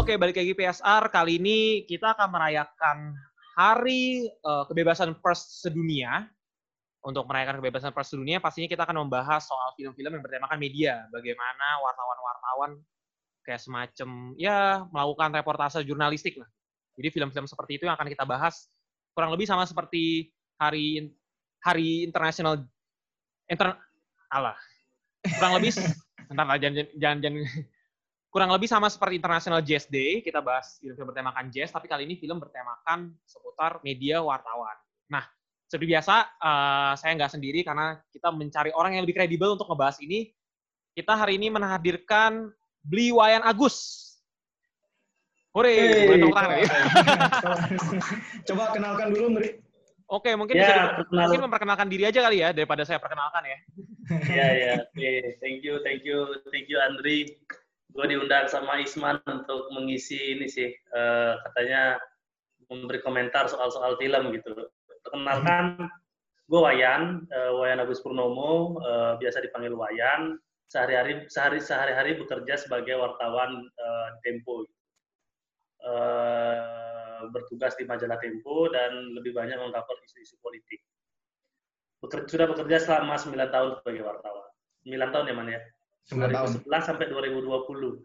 Oke, balik lagi PSR. Kali ini kita akan merayakan Hari uh, Kebebasan Pers Sedunia. Untuk merayakan kebebasan pers sedunia, pastinya kita akan membahas soal film-film yang bertemakan media. Bagaimana wartawan-wartawan kayak semacam ya melakukan reportase jurnalistik lah. Jadi film-film seperti itu yang akan kita bahas kurang lebih sama seperti hari hari internasional inter Allah kurang lebih bentar lah jangan jangan jangan kurang lebih sama seperti International Jazz Day, kita bahas film-film bertemakan jazz, tapi kali ini film bertemakan seputar media wartawan. Nah, seperti biasa, uh, saya nggak sendiri karena kita mencari orang yang lebih kredibel untuk ngebahas ini. Kita hari ini menghadirkan Bli Wayan Agus. Hore, hey, boleh tangan ya? Coba kenalkan dulu, Mri. Oke, mungkin ya, bisa mungkin memperkenalkan diri aja kali ya daripada saya perkenalkan ya. Iya, iya. Oke, thank you, thank you, thank you Andri gue diundang sama Isman untuk mengisi ini sih uh, katanya memberi komentar soal-soal film gitu. Perkenalkan, gue Wayan, uh, Wayan Agus Purnomo, uh, biasa dipanggil Wayan. Sehari-hari sehari sehari-hari bekerja sebagai wartawan uh, Tempo. Uh, bertugas di majalah Tempo dan lebih banyak mengcover isu-isu politik. Bekerja, sudah bekerja selama 9 tahun sebagai wartawan. 9 tahun ya, Man ya? 9 tahun. 2011 sampai 2020.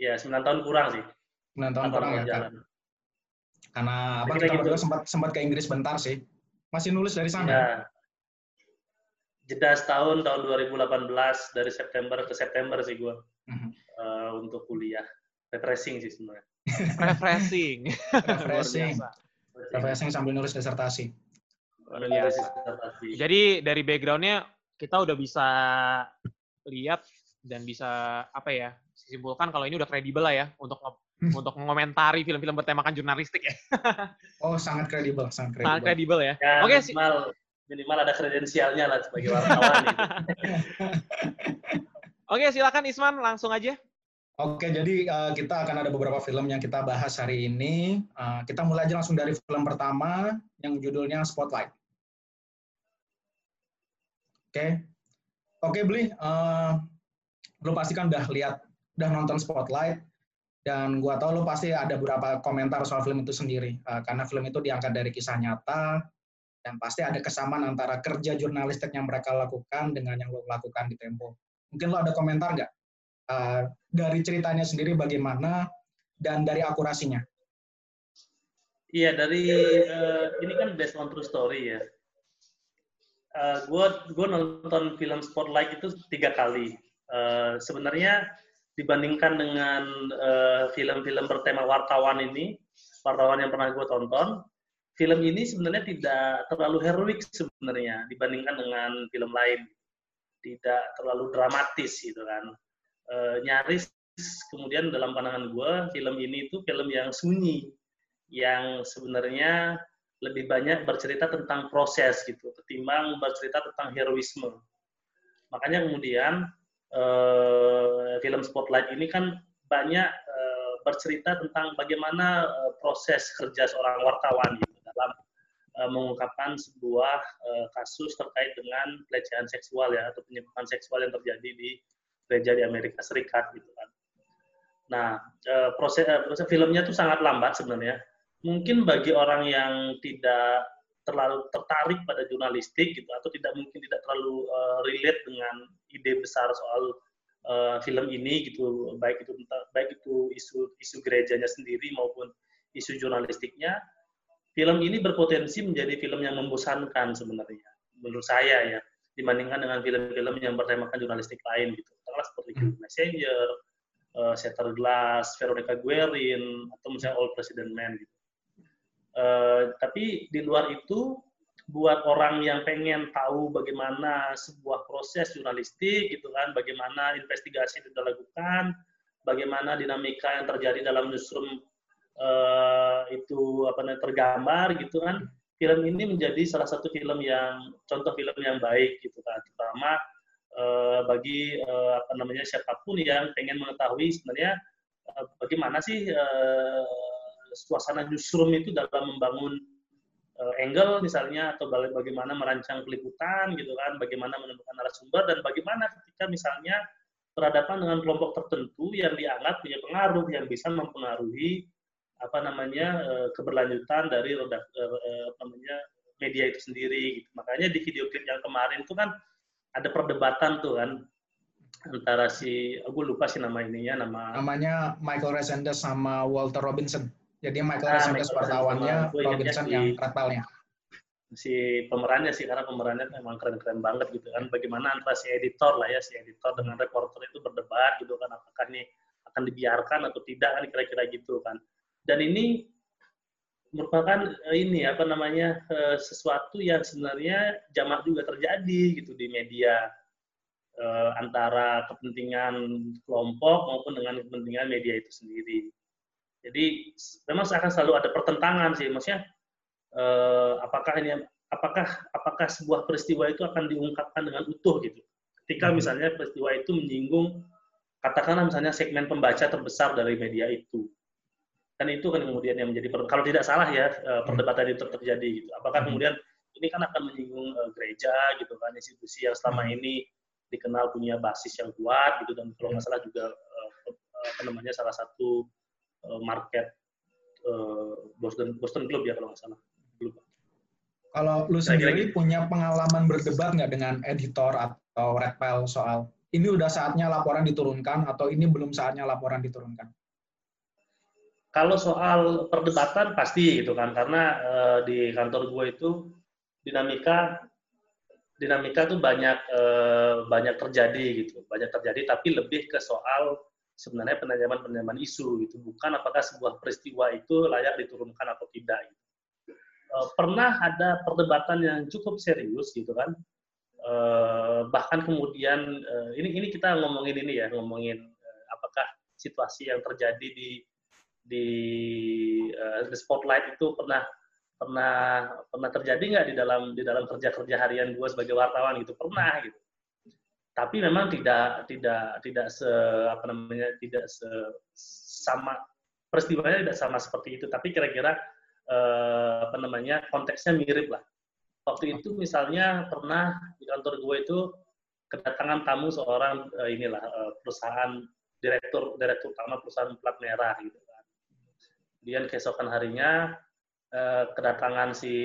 Ya, 9 tahun kurang sih. 9 tahun kurang ya, Kak. Karena apa kita gitu. sempat sempat ke Inggris bentar sih. Masih nulis dari sana. Ya. Jeda setahun tahun 2018 dari September ke September sih gue uh uh, untuk kuliah. Refreshing sih sebenarnya. Refreshing. Refreshing. Refreshing sambil nulis disertasi. Jadi dari backgroundnya kita udah bisa lihat dan bisa apa ya simpulkan kalau ini udah kredibel lah ya untuk hmm. untuk mengomentari film-film bertemakan jurnalistik ya. oh sangat kredibel, sangat kredibel. Sangat kredibel ya. ya Oke okay, minimal minimal ada kredensialnya lah sebagai wartawan. gitu. Oke silakan Isman langsung aja. Oke, jadi uh, kita akan ada beberapa film yang kita bahas hari ini. Uh, kita mulai aja langsung dari film pertama yang judulnya Spotlight. Oke, oke Bli, uh, lu pasti kan udah lihat, udah nonton Spotlight, dan gua tahu lu pasti ada beberapa komentar soal film itu sendiri, uh, karena film itu diangkat dari kisah nyata, dan pasti ada kesamaan antara kerja jurnalistik yang mereka lakukan dengan yang lo lakukan di Tempo. Mungkin lo ada komentar nggak uh, dari ceritanya sendiri bagaimana dan dari akurasinya? Iya dari uh, ini kan based on true story ya. Uh, gue nonton film Spotlight itu tiga kali. Uh, sebenarnya dibandingkan dengan eh, film-film uh, bertema wartawan ini, wartawan yang pernah gue tonton, film ini sebenarnya tidak terlalu heroik sebenarnya dibandingkan dengan film lain. Tidak terlalu dramatis gitu kan. Uh, nyaris kemudian dalam pandangan gue, film ini itu film yang sunyi, yang sebenarnya lebih banyak bercerita tentang proses gitu, ketimbang bercerita tentang heroisme. Makanya kemudian uh, film Spotlight ini kan banyak uh, bercerita tentang bagaimana uh, proses kerja seorang wartawan gitu, dalam uh, mengungkapkan sebuah uh, kasus terkait dengan pelecehan seksual ya atau penyimpangan seksual yang terjadi di gereja di Amerika Serikat gitu kan. Nah, uh, proses, uh, proses filmnya itu sangat lambat sebenarnya. Mungkin bagi orang yang tidak terlalu tertarik pada jurnalistik gitu atau tidak mungkin tidak terlalu uh, relate dengan ide besar soal uh, film ini gitu baik itu baik itu isu isu gerejanya sendiri maupun isu jurnalistiknya film ini berpotensi menjadi film yang membosankan sebenarnya menurut saya ya dibandingkan dengan film-film yang bertemakan jurnalistik lain gitu katakanlah seperti hmm. Messenger, uh, Shutter Glass, Veronica Guerin atau misalnya All President Man gitu Uh, tapi di luar itu buat orang yang pengen tahu bagaimana sebuah proses jurnalistik gitu kan, bagaimana investigasi itu dilakukan, bagaimana dinamika yang terjadi dalam newsroom uh, itu apa namanya tergambar gitu kan. Film ini menjadi salah satu film yang contoh film yang baik gitu kan, terutama uh, bagi uh, apa namanya siapa pun yang pengen mengetahui sebenarnya uh, bagaimana sih uh, suasana newsroom itu dalam membangun uh, angle misalnya atau bagaimana merancang peliputan gitu kan, bagaimana menemukan narasumber dan bagaimana ketika misalnya berhadapan dengan kelompok tertentu yang dianggap punya pengaruh yang bisa mempengaruhi apa namanya eh, keberlanjutan dari eh, apa namanya media itu sendiri. Gitu. Makanya di video klip yang kemarin itu kan ada perdebatan tuh kan antara si aku lupa sih nama ininya nama namanya Michael Resendes sama Walter Robinson. Jadi Michael ah, Resendes wartawannya, Robinson yang kapalnya si pemerannya sih karena pemerannya memang keren-keren banget gitu kan. Bagaimana antara si editor lah ya si editor dengan reporter itu berdebat gitu kan apakah ini akan dibiarkan atau tidak kan kira-kira gitu kan. Dan ini merupakan eh, ini apa namanya eh, sesuatu yang sebenarnya jamak juga terjadi gitu di media eh, antara kepentingan kelompok maupun dengan kepentingan media itu sendiri jadi memang akan selalu ada pertentangan sih maksudnya uh, apakah ini apakah apakah sebuah peristiwa itu akan diungkapkan dengan utuh gitu. Ketika hmm. misalnya peristiwa itu menyinggung katakanlah misalnya segmen pembaca terbesar dari media itu. Kan itu kan kemudian yang menjadi kalau tidak salah ya eh, hmm. perdebatan itu terjadi gitu. Apakah hmm. kemudian ini kan akan menyinggung uh, gereja gitu kan institusi yang selama ini dikenal punya basis yang kuat gitu dan kalau nggak salah juga uh, apa namanya salah satu market uh, Boston Boston Globe ya kalau nggak salah. Kalau lu sendiri punya pengalaman berdebat nggak dengan editor atau red soal ini udah saatnya laporan diturunkan atau ini belum saatnya laporan diturunkan? Kalau soal perdebatan pasti gitu kan karena uh, di kantor gue itu dinamika dinamika tuh banyak uh, banyak terjadi gitu banyak terjadi tapi lebih ke soal sebenarnya penajaman penajaman isu gitu. Bukan apakah sebuah peristiwa itu layak diturunkan atau tidak gitu. Uh, pernah ada perdebatan yang cukup serius gitu kan. Uh, bahkan kemudian uh, ini ini kita ngomongin ini ya, ngomongin apakah situasi yang terjadi di di uh, the spotlight itu pernah pernah pernah terjadi nggak di dalam di dalam kerja kerja harian gue sebagai wartawan gitu? Pernah gitu tapi memang tidak tidak tidak se apa namanya tidak se sama peristiwanya tidak sama seperti itu tapi kira-kira eh, apa namanya konteksnya mirip lah. Waktu itu misalnya pernah di kantor gue itu kedatangan tamu seorang eh, inilah eh, perusahaan direktur direktur utama perusahaan plat merah gitu kan. Kemudian keesokan harinya eh, kedatangan si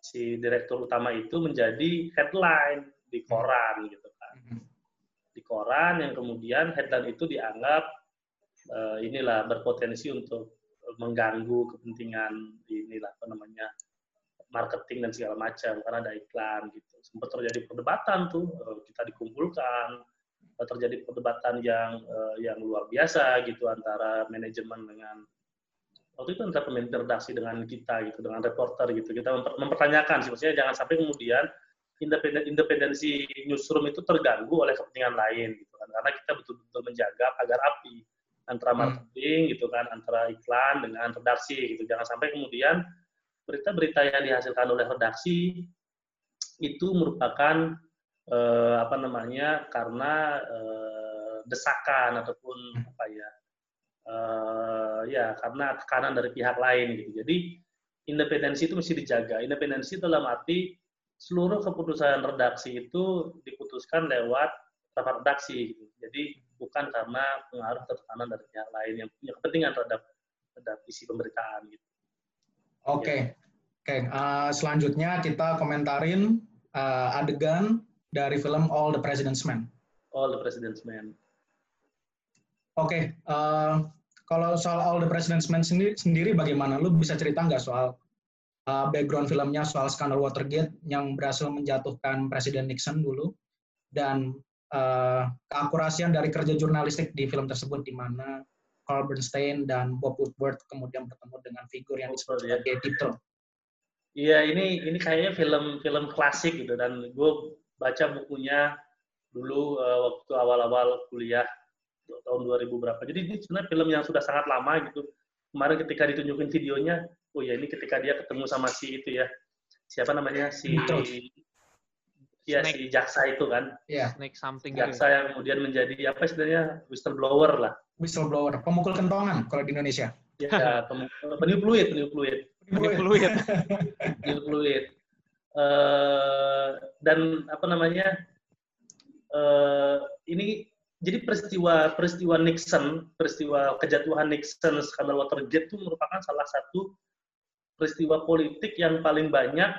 si direktur utama itu menjadi headline di koran gitu koran yang kemudian headline itu dianggap uh, inilah berpotensi untuk mengganggu kepentingan inilah apa namanya marketing dan segala macam karena ada iklan gitu. Sempat terjadi perdebatan tuh eh, kita dikumpulkan eh, terjadi perdebatan yang yang luar biasa gitu antara manajemen dengan waktu itu antara pemimpin redaksi dengan kita gitu dengan reporter gitu. Kita mempertanyakan sih maksudnya jangan sampai kemudian independen independensi newsroom itu terganggu oleh kepentingan lain gitu kan karena kita betul-betul menjaga agar api antara hmm. marketing hmm. gitu kan, antara iklan dengan redaksi gitu. Jangan sampai kemudian berita-berita yang dihasilkan oleh redaksi itu merupakan eh, apa namanya karena eh, desakan ataupun hmm. apa ya eh, ya karena tekanan dari pihak lain gitu. Jadi independensi itu mesti dijaga. Independensi dalam arti seluruh keputusan redaksi itu diputuskan lewat rapat redaksi. Jadi bukan karena pengaruh atau tekanan dari pihak lain yang punya kepentingan terhadap terhadap isi pemberitaan gitu. Oke, okay. ya. oke. Okay. Uh, selanjutnya kita komentarin uh, adegan dari film All the President's Men. All the President's Men. Oke, okay. uh, kalau soal All the President's Men sendiri, sendiri bagaimana? Lu bisa cerita nggak soal uh, background filmnya soal skandal Watergate yang berhasil menjatuhkan Presiden Nixon dulu dan uh, keakurasian dari kerja jurnalistik di film tersebut di mana Carl Bernstein dan Bob Woodward kemudian bertemu dengan figur yang disebut ya. sebagai Deep Iya, ini ini kayaknya film-film klasik gitu dan gue baca bukunya dulu uh, waktu awal-awal kuliah tahun 2000 berapa. Jadi ini sebenarnya film yang sudah sangat lama gitu. Kemarin ketika ditunjukin videonya, oh ya ini ketika dia ketemu sama si itu ya, siapa namanya si Iya si jaksa itu kan. Iya. Snake something. Jaksa gitu. yang kemudian menjadi apa istilahnya whistleblower lah. Whistleblower, pemukul kentongan kalau di Indonesia. Iya, peniup fluid, peniup fluid. Peniup fluid. peniup fluid. Uh, dan apa namanya? Uh, ini jadi peristiwa peristiwa Nixon, peristiwa kejatuhan Nixon skandal Watergate itu merupakan salah satu peristiwa politik yang paling banyak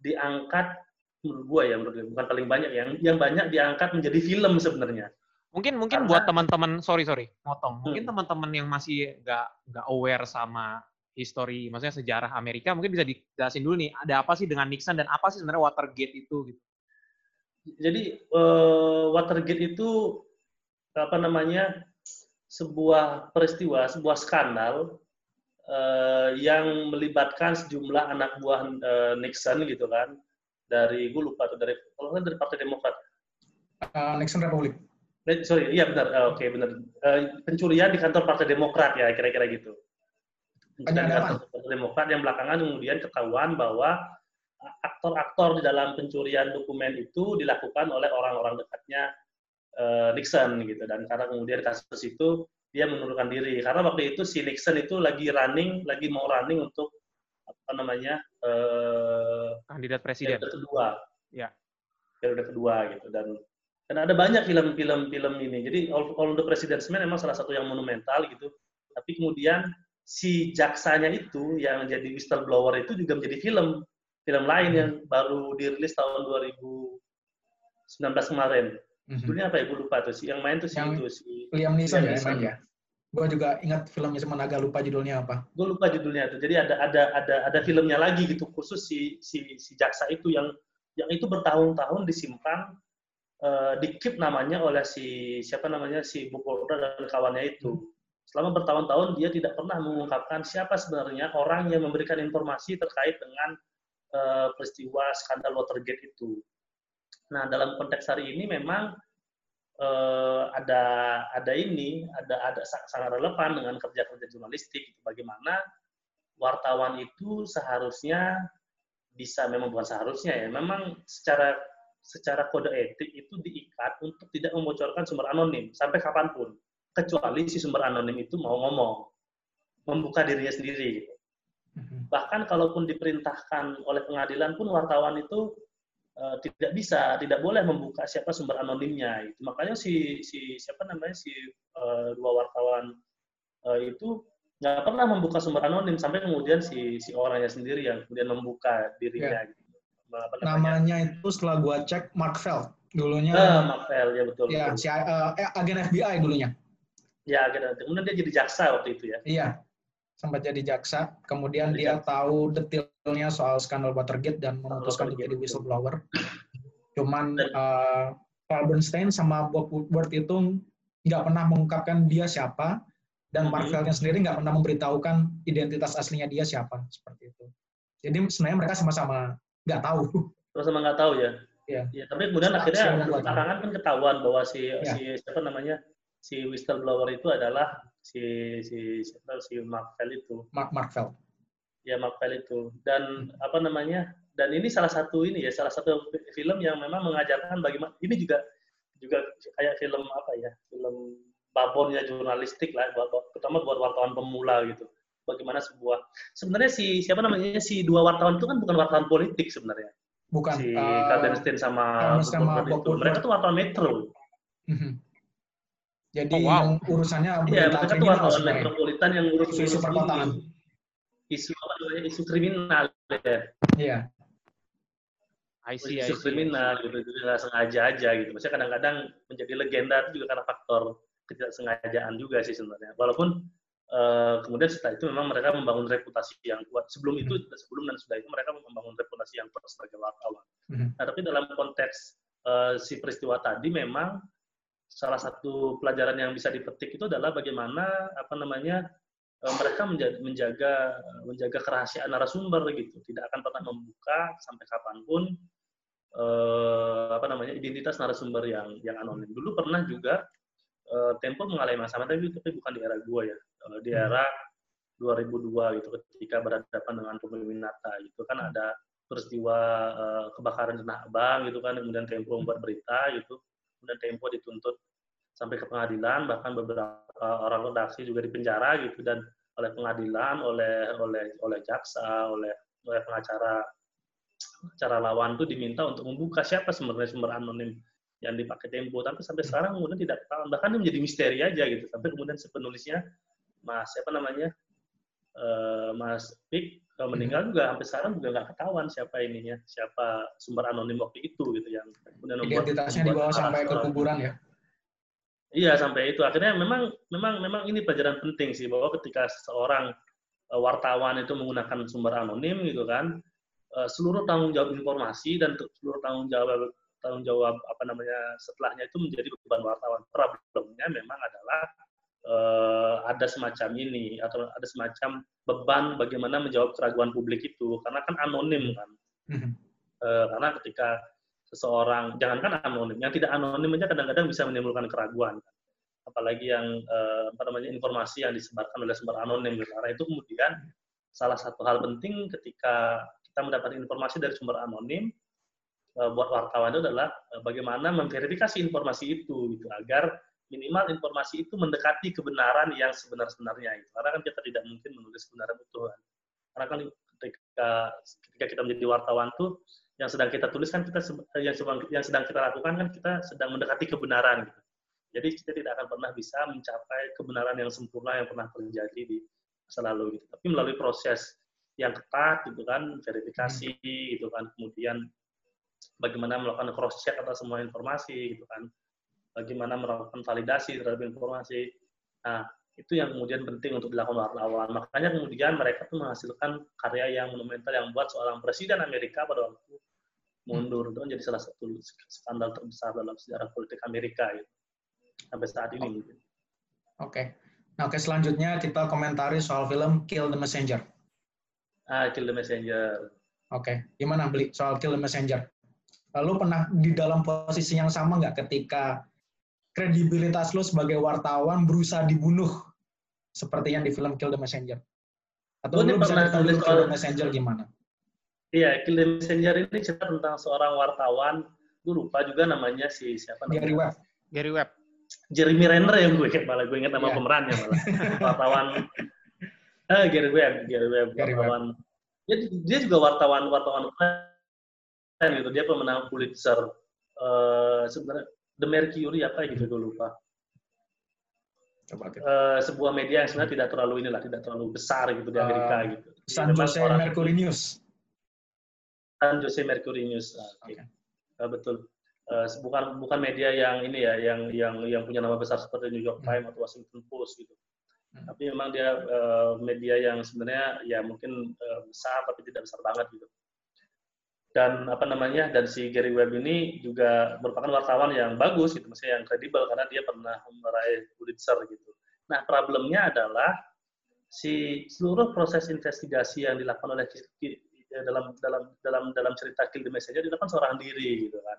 diangkat menurut gue ya menurut gue bukan paling banyak yang yang banyak diangkat menjadi film sebenarnya. Mungkin mungkin Karena- buat teman-teman sorry sorry motong. Mungkin Hmm. teman-teman yang masih nggak nggak aware sama history, maksudnya sejarah Amerika, mungkin bisa dijelasin dulu nih, ada apa sih dengan Nixon dan apa sih sebenarnya Watergate itu gitu. Jadi eh, Watergate itu apa namanya sebuah peristiwa, sebuah skandal eh, yang melibatkan sejumlah anak buah eh, Nixon gitu kan dari gue lupa tuh dari kalau nggak dari Partai Demokrat. Uh, Nixon Republic. Eh, sorry, iya benar. Oke, benar. Eh, pencurian di kantor Partai Demokrat ya, kira-kira gitu. Pencurian di Ada kantor Partai Demokrat yang belakangan kemudian ketahuan bahwa aktor-aktor di dalam pencurian dokumen itu dilakukan oleh orang-orang dekatnya Nixon gitu. Dan karena kemudian kasus itu dia mengundurkan diri. Karena waktu itu si Nixon itu lagi running, lagi mau running untuk apa namanya eh, Kandidat presiden. periode kedua. Ya. Periode kedua gitu dan dan ada banyak film-film film ini. Jadi All, All the President's Men memang salah satu yang monumental gitu. Tapi kemudian si jaksanya itu yang jadi whistleblower itu juga menjadi film film lain yang baru dirilis tahun 2019 kemarin. Mhm. Judulnya apa ya? Gue lupa tuh. Si yang main tuh si Yang- itu si Liam Neeson ya, ya. Gue juga ingat filmnya, cuma agak lupa judulnya apa. gue lupa judulnya tuh. Jadi ada ada ada ada filmnya lagi gitu khusus si si si jaksa itu yang yang itu bertahun-tahun disimpan eh, dikip namanya oleh si siapa namanya si Bupolda dan kawannya itu. Selama bertahun-tahun dia tidak pernah mengungkapkan siapa sebenarnya orang yang memberikan informasi terkait dengan eh, peristiwa skandal Watergate itu. Nah, dalam konteks hari ini memang eh, ada ada ini ada ada sa- sangat relevan dengan kerja-kerja jurnalistik itu. Bagaimana wartawan itu seharusnya bisa memang bukan seharusnya ya memang secara secara kode etik itu diikat untuk tidak membocorkan sumber anonim sampai kapan pun. Kecuali si sumber anonim itu mau ngomong membuka dirinya sendiri gitu. Mhm. bahkan kalaupun diperintahkan oleh pengadilan pun wartawan itu eh, tidak bisa, tidak boleh membuka siapa sumber anonimnya. Itu makanya si si siapa namanya si eh, dua wartawan eh, itu nggak pernah membuka sumber anonim sampai kemudian si si orangnya sendiri yang kemudian membuka dirinya. Gitu. Apa namanya? Itu setelah gue cek Mark Feld. Dulunya Ah, Marvel ya betul. ya betul. si eh, agen FBI dulunya. Ya, gitu. kemudian dia jadi jaksa waktu itu ya. Iya. Sempat jadi jaksa, kemudian Jadi dia tahu detailnya soal skandal Watergate dan memutuskan untuk jadi whistleblower. Cuman Dan- eh, Paul Bernstein sama Bob Woodward itu nggak pernah mengungkapkan dia siapa, dan Mark Mhm. Feldnya sendiri nggak pernah memberitahukan identitas aslinya dia siapa, seperti itu. Jadi sebenarnya mereka sama-sama nggak tahu. Terus sama nggak tahu ya. Iya. Ya, tapi kemudian Siapa akhirnya belakangan kan ketahuan bahwa si Iya. si siapa namanya si whistleblower itu adalah si si siapa si Mark itu. Mark, Mark Feld. Ya Mark Fell itu. Dan apa namanya? Dan ini salah satu ini ya salah satu film yang memang mengajarkan bagaimana ini juga juga kayak film apa ya? Film babonnya jurnalistik lah buat buat- terutama buat wartawan pemula gitu. Bagaimana sebuah sebenarnya si siapa namanya si dua wartawan itu kan bukan wartawan politik sebenarnya Bukan. si eh, Carl Bernstein sama sama Bob Woodward Bob itu. Mereka tuh wartawan Metro. mhm. Jadi Oh, wow. yang urusannya Iya, berita mereka tuh wartawan metropolitan yang Isu-isu ngurus perkotaan. Isu apa namanya? Isu kriminal ya. Iya. I see, I Isu see. kriminal gitu, itu nggak sengaja aja gitu. Maksudnya kadang-kadang menjadi legenda itu juga karena faktor ketidaksengajaan juga sih sebenarnya. Walaupun eh, kemudian setelah itu memang mereka membangun reputasi yang kuat. Sebelum itu, sebelum dan sudah itu mereka membangun reputasi yang kuat sebagai wartawan. Mhm. Nah, tapi dalam konteks eh, si peristiwa tadi memang salah satu pelajaran yang bisa dipetik itu adalah bagaimana apa namanya mereka menjaga, menjaga menjaga kerahasiaan narasumber gitu, tidak akan pernah membuka sampai kapan pun eh, apa namanya identitas narasumber yang yang anonim. Dulu pernah juga eh, Tempo mengalami sama tapi tapi bukan di era gua ya, Eh, di Hmm. era 2002 gitu ketika berhadapan dengan pemimpin Nata gitu kan ada peristiwa eh, kebakaran Tanah Abang gitu kan kemudian Tempo membuat berita gitu kemudian Tempo dituntut sampai ke pengadilan bahkan beberapa orang redaksi juga dipenjara gitu dan oleh pengadilan oleh oleh oleh jaksa oleh oleh pengacara pengacara lawan tuh diminta untuk membuka siapa sebenarnya sumber anonim yang dipakai Tempo. Tapi sampai sekarang kemudian tidak ketahuan. Bahkan dia menjadi misteri aja gitu. Sampai kemudian si penulisnya Mas siapa namanya? Uh, Mas Pik kalau meninggal juga sampai sekarang juga nggak ketahuan siapa ininya siapa sumber anonim waktu itu gitu yang kemudian membuat identitasnya dibawa sampai ke kuburan ya iya sampai itu akhirnya memang memang memang ini pelajaran penting sih bahwa ketika seorang uh, wartawan itu menggunakan sumber anonim gitu kan uh, seluruh tanggung jawab informasi dan seluruh tanggung jawab tanggung jawab apa namanya setelahnya itu menjadi beban wartawan. Problemnya memang adalah uh, ada semacam ini atau ada semacam beban bagaimana menjawab keraguan publik itu karena kan anonim kan. Uh, karena ketika seseorang jangankan anonim, yang tidak anonim aja kadang-kadang bisa menimbulkan keraguan. Apalagi yang uh, apa namanya informasi yang disebarkan oleh sumber anonim. Gitu. Karena itu kemudian salah satu hal penting ketika kita mendapat informasi dari sumber anonim uh, buat wartawan itu adalah uh, bagaimana memverifikasi informasi itu gitu agar minimal informasi itu mendekati kebenaran yang sebenar-benarnya itu. Karena kan kita tidak mungkin menulis kebenaran kan. Karena kan ketika ketika kita menjadi wartawan tuh yang sedang kita tulis kan kita yang sedang yang sedang kita lakukan kan kita sedang mendekati kebenaran gitu. Jadi kita tidak akan pernah bisa mencapai kebenaran yang sempurna yang pernah terjadi di masa lalu gitu. Tapi melalui proses yang ketat gitu kan, verifikasi gitu kan, kemudian bagaimana melakukan cross check atas semua informasi gitu kan bagaimana melakukan validasi terhadap informasi nah itu yang kemudian penting untuk dilakukan wartawan makanya kemudian mereka tuh menghasilkan karya yang monumental yang buat seorang presiden Amerika pada waktu mundur itu menjadi salah satu skandal terbesar dalam sejarah politik Amerika gitu. sampai saat ini mungkin. Oke. Nah, oke selanjutnya kita komentari soal film Kill the Messenger. Ah, Kill the Messenger. Oke, gimana beli soal Kill the Messenger? Lalu pernah di dalam posisi yang sama nggak ketika kredibilitas lo sebagai wartawan berusaha dibunuh seperti yang di film Kill the Messenger? Atau lo bisa dulu Kill the Messenger gimana? Iya, Kill the Messenger ini cerita tentang seorang wartawan, gue lupa juga namanya si siapa namanya? Gary Webb. Gary Webb. Jeremy Renner yang gue ingat malah, gue ingat nama yeah. pemerannya malah. wartawan, eh, Gary Webb, Gary Webb, Gary wartawan. Webb. Dia, dia juga wartawan, wartawan gitu dia pemenang Pulitzer uh, sebenarnya The Mercury apa gitu gue lupa uh, sebuah media yang sebenarnya tidak terlalu inilah tidak terlalu besar gitu di Amerika uh, gitu San Jose Mercury News San Jose Mercury News nah, okay. Uh, betul uh, bukan bukan media yang ini ya yang yang yang punya nama besar seperti New York hmm. Times atau Washington Post gitu hmm. tapi memang dia uh, media yang sebenarnya ya mungkin uh, besar tapi tidak besar banget gitu dan apa namanya dan si Gary Webb ini juga merupakan wartawan yang bagus gitu maksudnya yang kredibel karena dia pernah meraih Pulitzer gitu. Nah problemnya adalah si seluruh proses investigasi yang dilakukan oleh dalam dalam dalam dalam cerita Kill the Messenger dilakukan seorang diri gitu kan.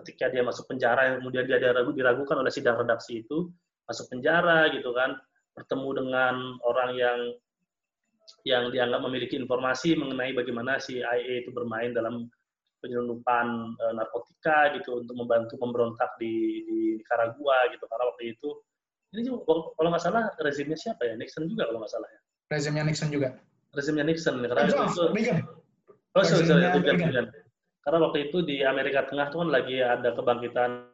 Ketika dia masuk penjara kemudian dia diragu, diragukan oleh sidang redaksi itu masuk penjara gitu kan. Bertemu dengan orang yang yang dianggap memiliki informasi mengenai bagaimana CIA itu bermain dalam penyelundupan e, narkotika gitu untuk membantu pemberontak di, di Nicaragua gitu. Karena waktu itu ini juga, kalau nggak salah rezimnya siapa ya? Nixon juga kalau nggak salah ya? Rezimnya Nixon juga? Rezimnya Nixon karena eh, itu, itu oh sorry sorry itu karena waktu itu di Amerika Tengah tuh kan lagi ada kebangkitan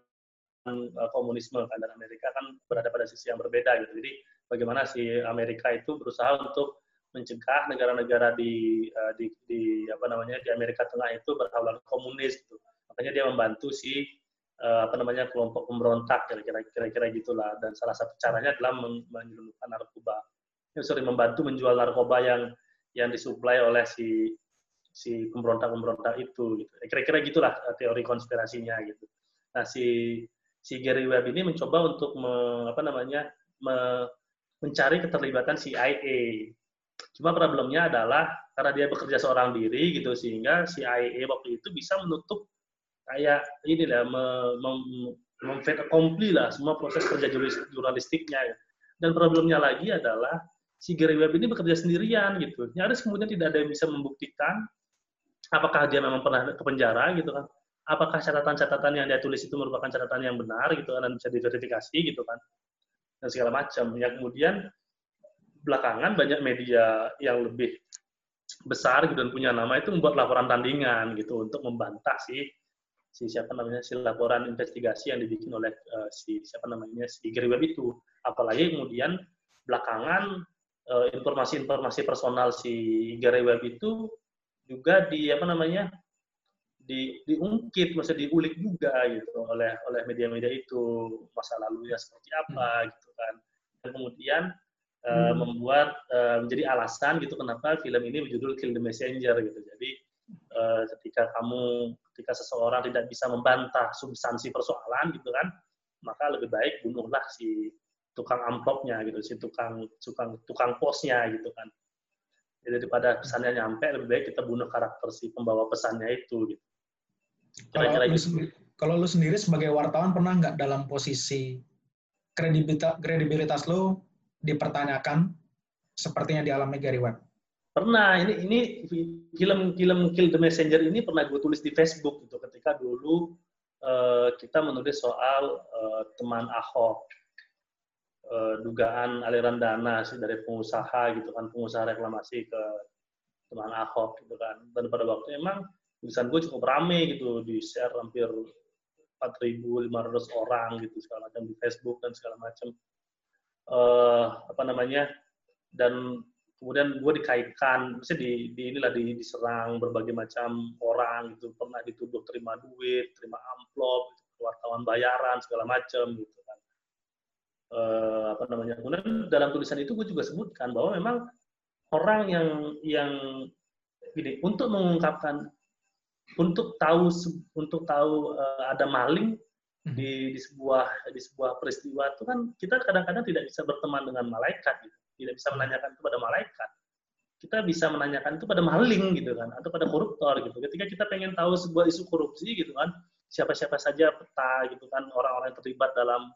e, komunisme kan dan Amerika kan berada pada sisi yang berbeda gitu jadi bagaimana si Amerika itu berusaha untuk mencegah negara-negara di, uh, di di apa namanya di Amerika Tengah itu berhaluan komunis gitu. Makanya dia membantu si uh, apa namanya kelompok pemberontak kira-kira kira-kira gitulah dan salah satu caranya adalah menyelundupkan narkoba. Ya, sorry membantu menjual narkoba yang yang disuplai oleh si si pemberontak-pemberontak itu gitu. Kira-kira gitulah eh, teori konspirasinya gitu. Nah, si si Gary Webb ini mencoba untuk me, apa namanya me, mencari keterlibatan CIA Cuma problemnya adalah karena dia bekerja seorang diri gitu sehingga CIA waktu itu bisa menutup kayak ini lah memfet accompli lah semua proses kerja jurnalistiknya. Dan problemnya lagi adalah si Gary Webb ini bekerja sendirian gitu. Nyaris kemudian tidak ada yang bisa membuktikan apakah dia memang pernah ke penjara gitu kan. Apakah catatan-catatan yang dia tulis itu merupakan catatan yang benar gitu kan dan bisa diverifikasi gitu kan. Dan segala macam. Ya kemudian belakangan banyak media yang lebih besar gitu dan punya nama itu membuat laporan tandingan gitu untuk membantah si si siapa namanya si laporan investigasi yang dibikin oleh uh, si siapa namanya si Gary Webb itu. Apalagi kemudian belakangan informasi-informasi uh, personal si Gary Webb itu juga di apa namanya di diungkit, maksudnya diulik juga gitu oleh oleh media-media itu masa lalunya seperti apa hmm. gitu kan. Dan kemudian uh, membuat uh, menjadi alasan gitu kenapa film ini berjudul Kill the Messenger gitu. Jadi uh, ketika kamu ketika seseorang tidak bisa membantah substansi persoalan gitu kan maka lebih baik bunuhlah si tukang amplopnya gitu si tukang tukang tukang posnya gitu kan jadi daripada pesannya nyampe lebih baik kita bunuh karakter si pembawa pesannya itu gitu. Kalau lu, gitu. kalau lu sendiri sebagai wartawan pernah nggak dalam posisi kredibilitas kredibilitas lu dipertanyakan sepertinya dialami Gary Webb Pernah, ini ini film film Kill the Messenger ini pernah gue tulis di Facebook gitu. Ketika dulu uh, kita menulis soal uh, teman Ahok uh, dugaan aliran dana sih dari pengusaha gitu kan pengusaha reklamasi ke teman Ahok gitu kan. Dan pada waktu emang tulisan gue cukup rame gitu di share hampir 4.500 orang gitu segala macam di Facebook dan segala macam. Uh, apa namanya dan kemudian gue dikaitkan, misalnya di, di inilah di, diserang berbagai macam orang gitu, pernah dituduh terima duit, terima amplop, gitu, wartawan bayaran segala macam gitu kan. E, apa namanya? Kemudian dalam tulisan itu gue juga sebutkan bahwa memang orang yang yang gini untuk mengungkapkan untuk tahu untuk tahu uh, ada maling hmm. di di sebuah di sebuah peristiwa itu kan kita kadang-kadang tidak bisa berteman dengan malaikat gitu tidak bisa menanyakan itu pada malaikat. Kita bisa menanyakan itu pada maling gitu kan, atau pada koruptor gitu. Ketika kita pengen tahu sebuah isu korupsi gitu kan, siapa-siapa saja peta gitu kan, orang-orang yang terlibat dalam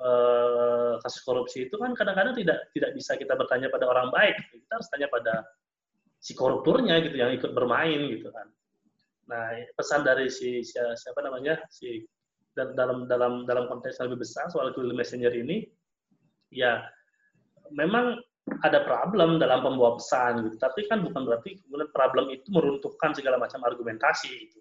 uh, kasus korupsi itu kan kadang-kadang tidak tidak bisa kita bertanya pada orang baik. Kita harus tanya pada si koruptornya gitu yang ikut bermain gitu kan. Nah, pesan dari si, si siapa namanya si dalam dalam dalam konteks yang lebih besar soal Google Messenger ini ya memang ada problem dalam pembawa pesan gitu. Tapi kan bukan berarti kemudian problem itu meruntuhkan segala macam argumentasi gitu.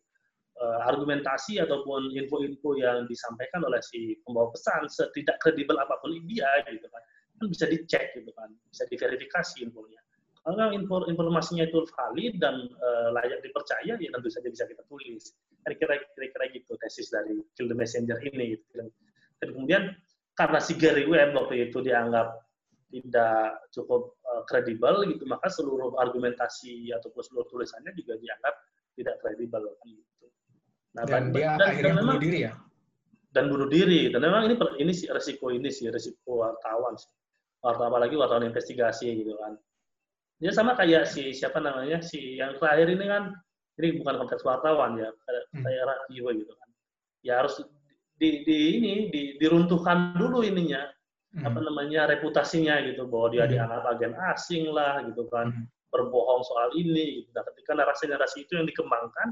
Uh, argumentasi ataupun info-info yang disampaikan oleh si pembawa pesan setidak kredibel apa pun dia gitu kan kan bisa dicek gitu kan bisa diverifikasi infonya kalau info, informasinya itu valid dan uh, layak dipercaya ya tentu saja bisa kita tulis kira-kira gitu tesis dari Kill the Messenger ini gitu. dan kemudian karena si Gary Webb waktu itu dianggap tidak cukup eh, kredibel uh, gitu maka seluruh argumentasi ataupun seluruh tulisannya juga dianggap tidak kredibel kan gitu. Nah, dan, dan dia dan, akhirnya dan memang, bunuh diri ya. Dan bunuh diri. Dan memang ini ini sih resiko ini sih resiko wartawan sih. Wartawan lagi wartawan investigasi gitu kan. Dia sama kayak si siapa namanya si yang terakhir ini kan ini bukan konteks wartawan ya kayak hmm. radio gitu kan. Ya harus di, di ini di, diruntuhkan dulu ininya hmm. apa namanya reputasinya gitu bahwa dia hmm. dianggap agen asing lah gitu kan hmm. berbohong soal ini gitu. Nah, ketika narasi-narasi itu yang dikembangkan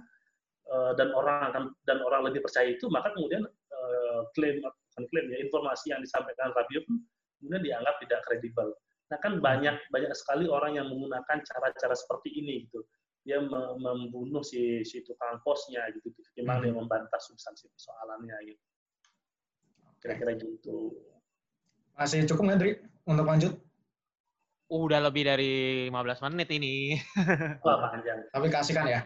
uh, dan orang akan dan orang lebih percaya itu maka kemudian uh, klaim bukan klaim ya informasi yang disampaikan radio pun kemudian dianggap tidak kredibel. Nah kan banyak banyak sekali orang yang menggunakan cara-cara seperti ini gitu. Dia membunuh si si tukang posnya gitu, ketimbang dia membantah substansi persoalannya gitu. Kira-kira gitu. Masih cukup nggak, Dri, untuk lanjut? Udah lebih dari 15 menit ini. Wah, panjang. Tapi kasihkan ya?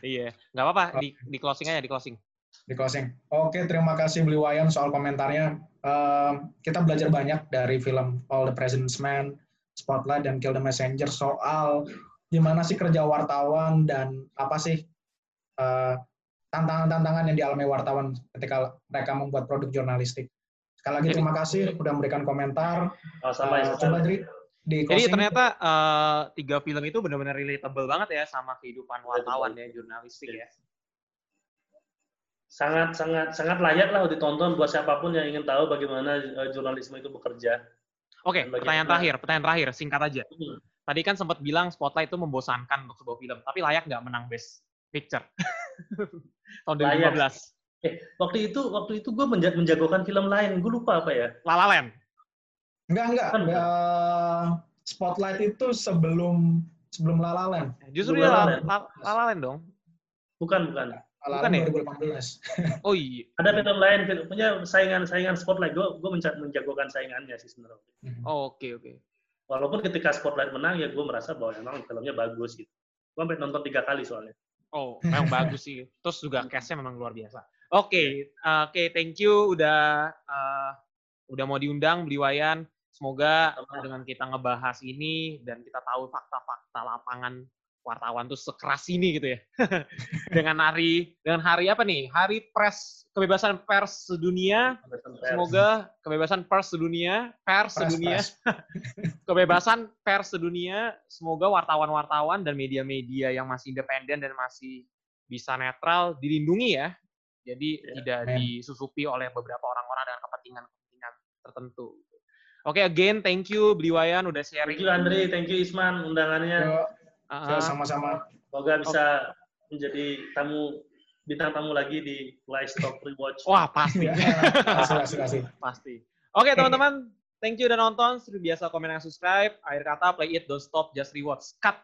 Iya. Nggak apa-apa, di, di closing aja, di closing. Di closing. Oke, terima kasih Beli Wayan soal komentarnya. Uh, kita belajar banyak dari film All the President's Men, Spotlight, dan Kill the Messenger soal gimana sih kerja wartawan dan apa sih eh, tantangan-tantangan yang dialami wartawan ketika mereka membuat produk jurnalistik. Sekali lagi terima kasih sudah memberikan komentar. Oh, sama, uh, coba Dri, di Jadi ternyata uh, tiga film itu benar-benar relatable banget ya sama kehidupan wartawan ya, jurnalistik ya. Sangat sangat sangat layak lah ditonton buat siapa pun yang ingin tahu bagaimana uh, jurnalisme itu bekerja. Oke, okay, pertanyaan terakhir, pertanyaan terakhir, singkat aja. Hmm. Tadi kan sempat bilang Spotlight itu membosankan untuk sebuah film, tapi layak nggak menang Best Picture? Tahun 2015. Layak. Eh, waktu itu waktu itu gue menjagokan film lain. Gue lupa apa ya? La La Land. Enggak, enggak. Kan, uh, Spotlight itu sebelum sebelum La La Land. Justru dia La, La, La, La Land dong. Bukan, bukan. Bukan ya? 2018. Oh iya. Ada film lain, punya saingan-saingan spotlight. Gue gue menjagokan saingannya sih sebenarnya. Mhm. Oh, oke oke. Walaupun ketika spotlight menang ya gue merasa bahwa emang filmnya bagus gitu. Gue sampai nonton tiga kali soalnya. Oh, memang bagus sih. Terus juga cast-nya memang luar biasa. Oke, uh, oke, thank you udah uh, udah mau diundang Beli Wayan. Semoga dengan kita ngebahas ini dan kita tahu fakta-fakta lapangan wartawan tuh sekeras ini gitu ya. dengan hari dengan hari apa nih? Hari pers kebebasan pers sedunia. Semoga kebebasan pers sedunia, pers Press, sedunia, kebebasan pers sedunia, semoga wartawan-wartawan dan media-media yang masih independen dan masih bisa netral dilindungi ya. Jadi Ya, tidak amin. disusupi oleh beberapa orang-orang dengan kepentingan-kepentingan tertentu. Oke, again thank you Beli Wayan udah sharing. Thank you Andri, thank you Isman undangannya. Yo, yo, sama-sama. Semoga bisa menjadi tamu bintang tamu lagi di Stop Rewatch. wah pasti, Ya, kasih, kasih, kasih. pasti. Oke teman-teman, thank you udah nonton. Seperti biasa komen dan subscribe. Akhir kata play it, don't stop, just rewatch. Cut.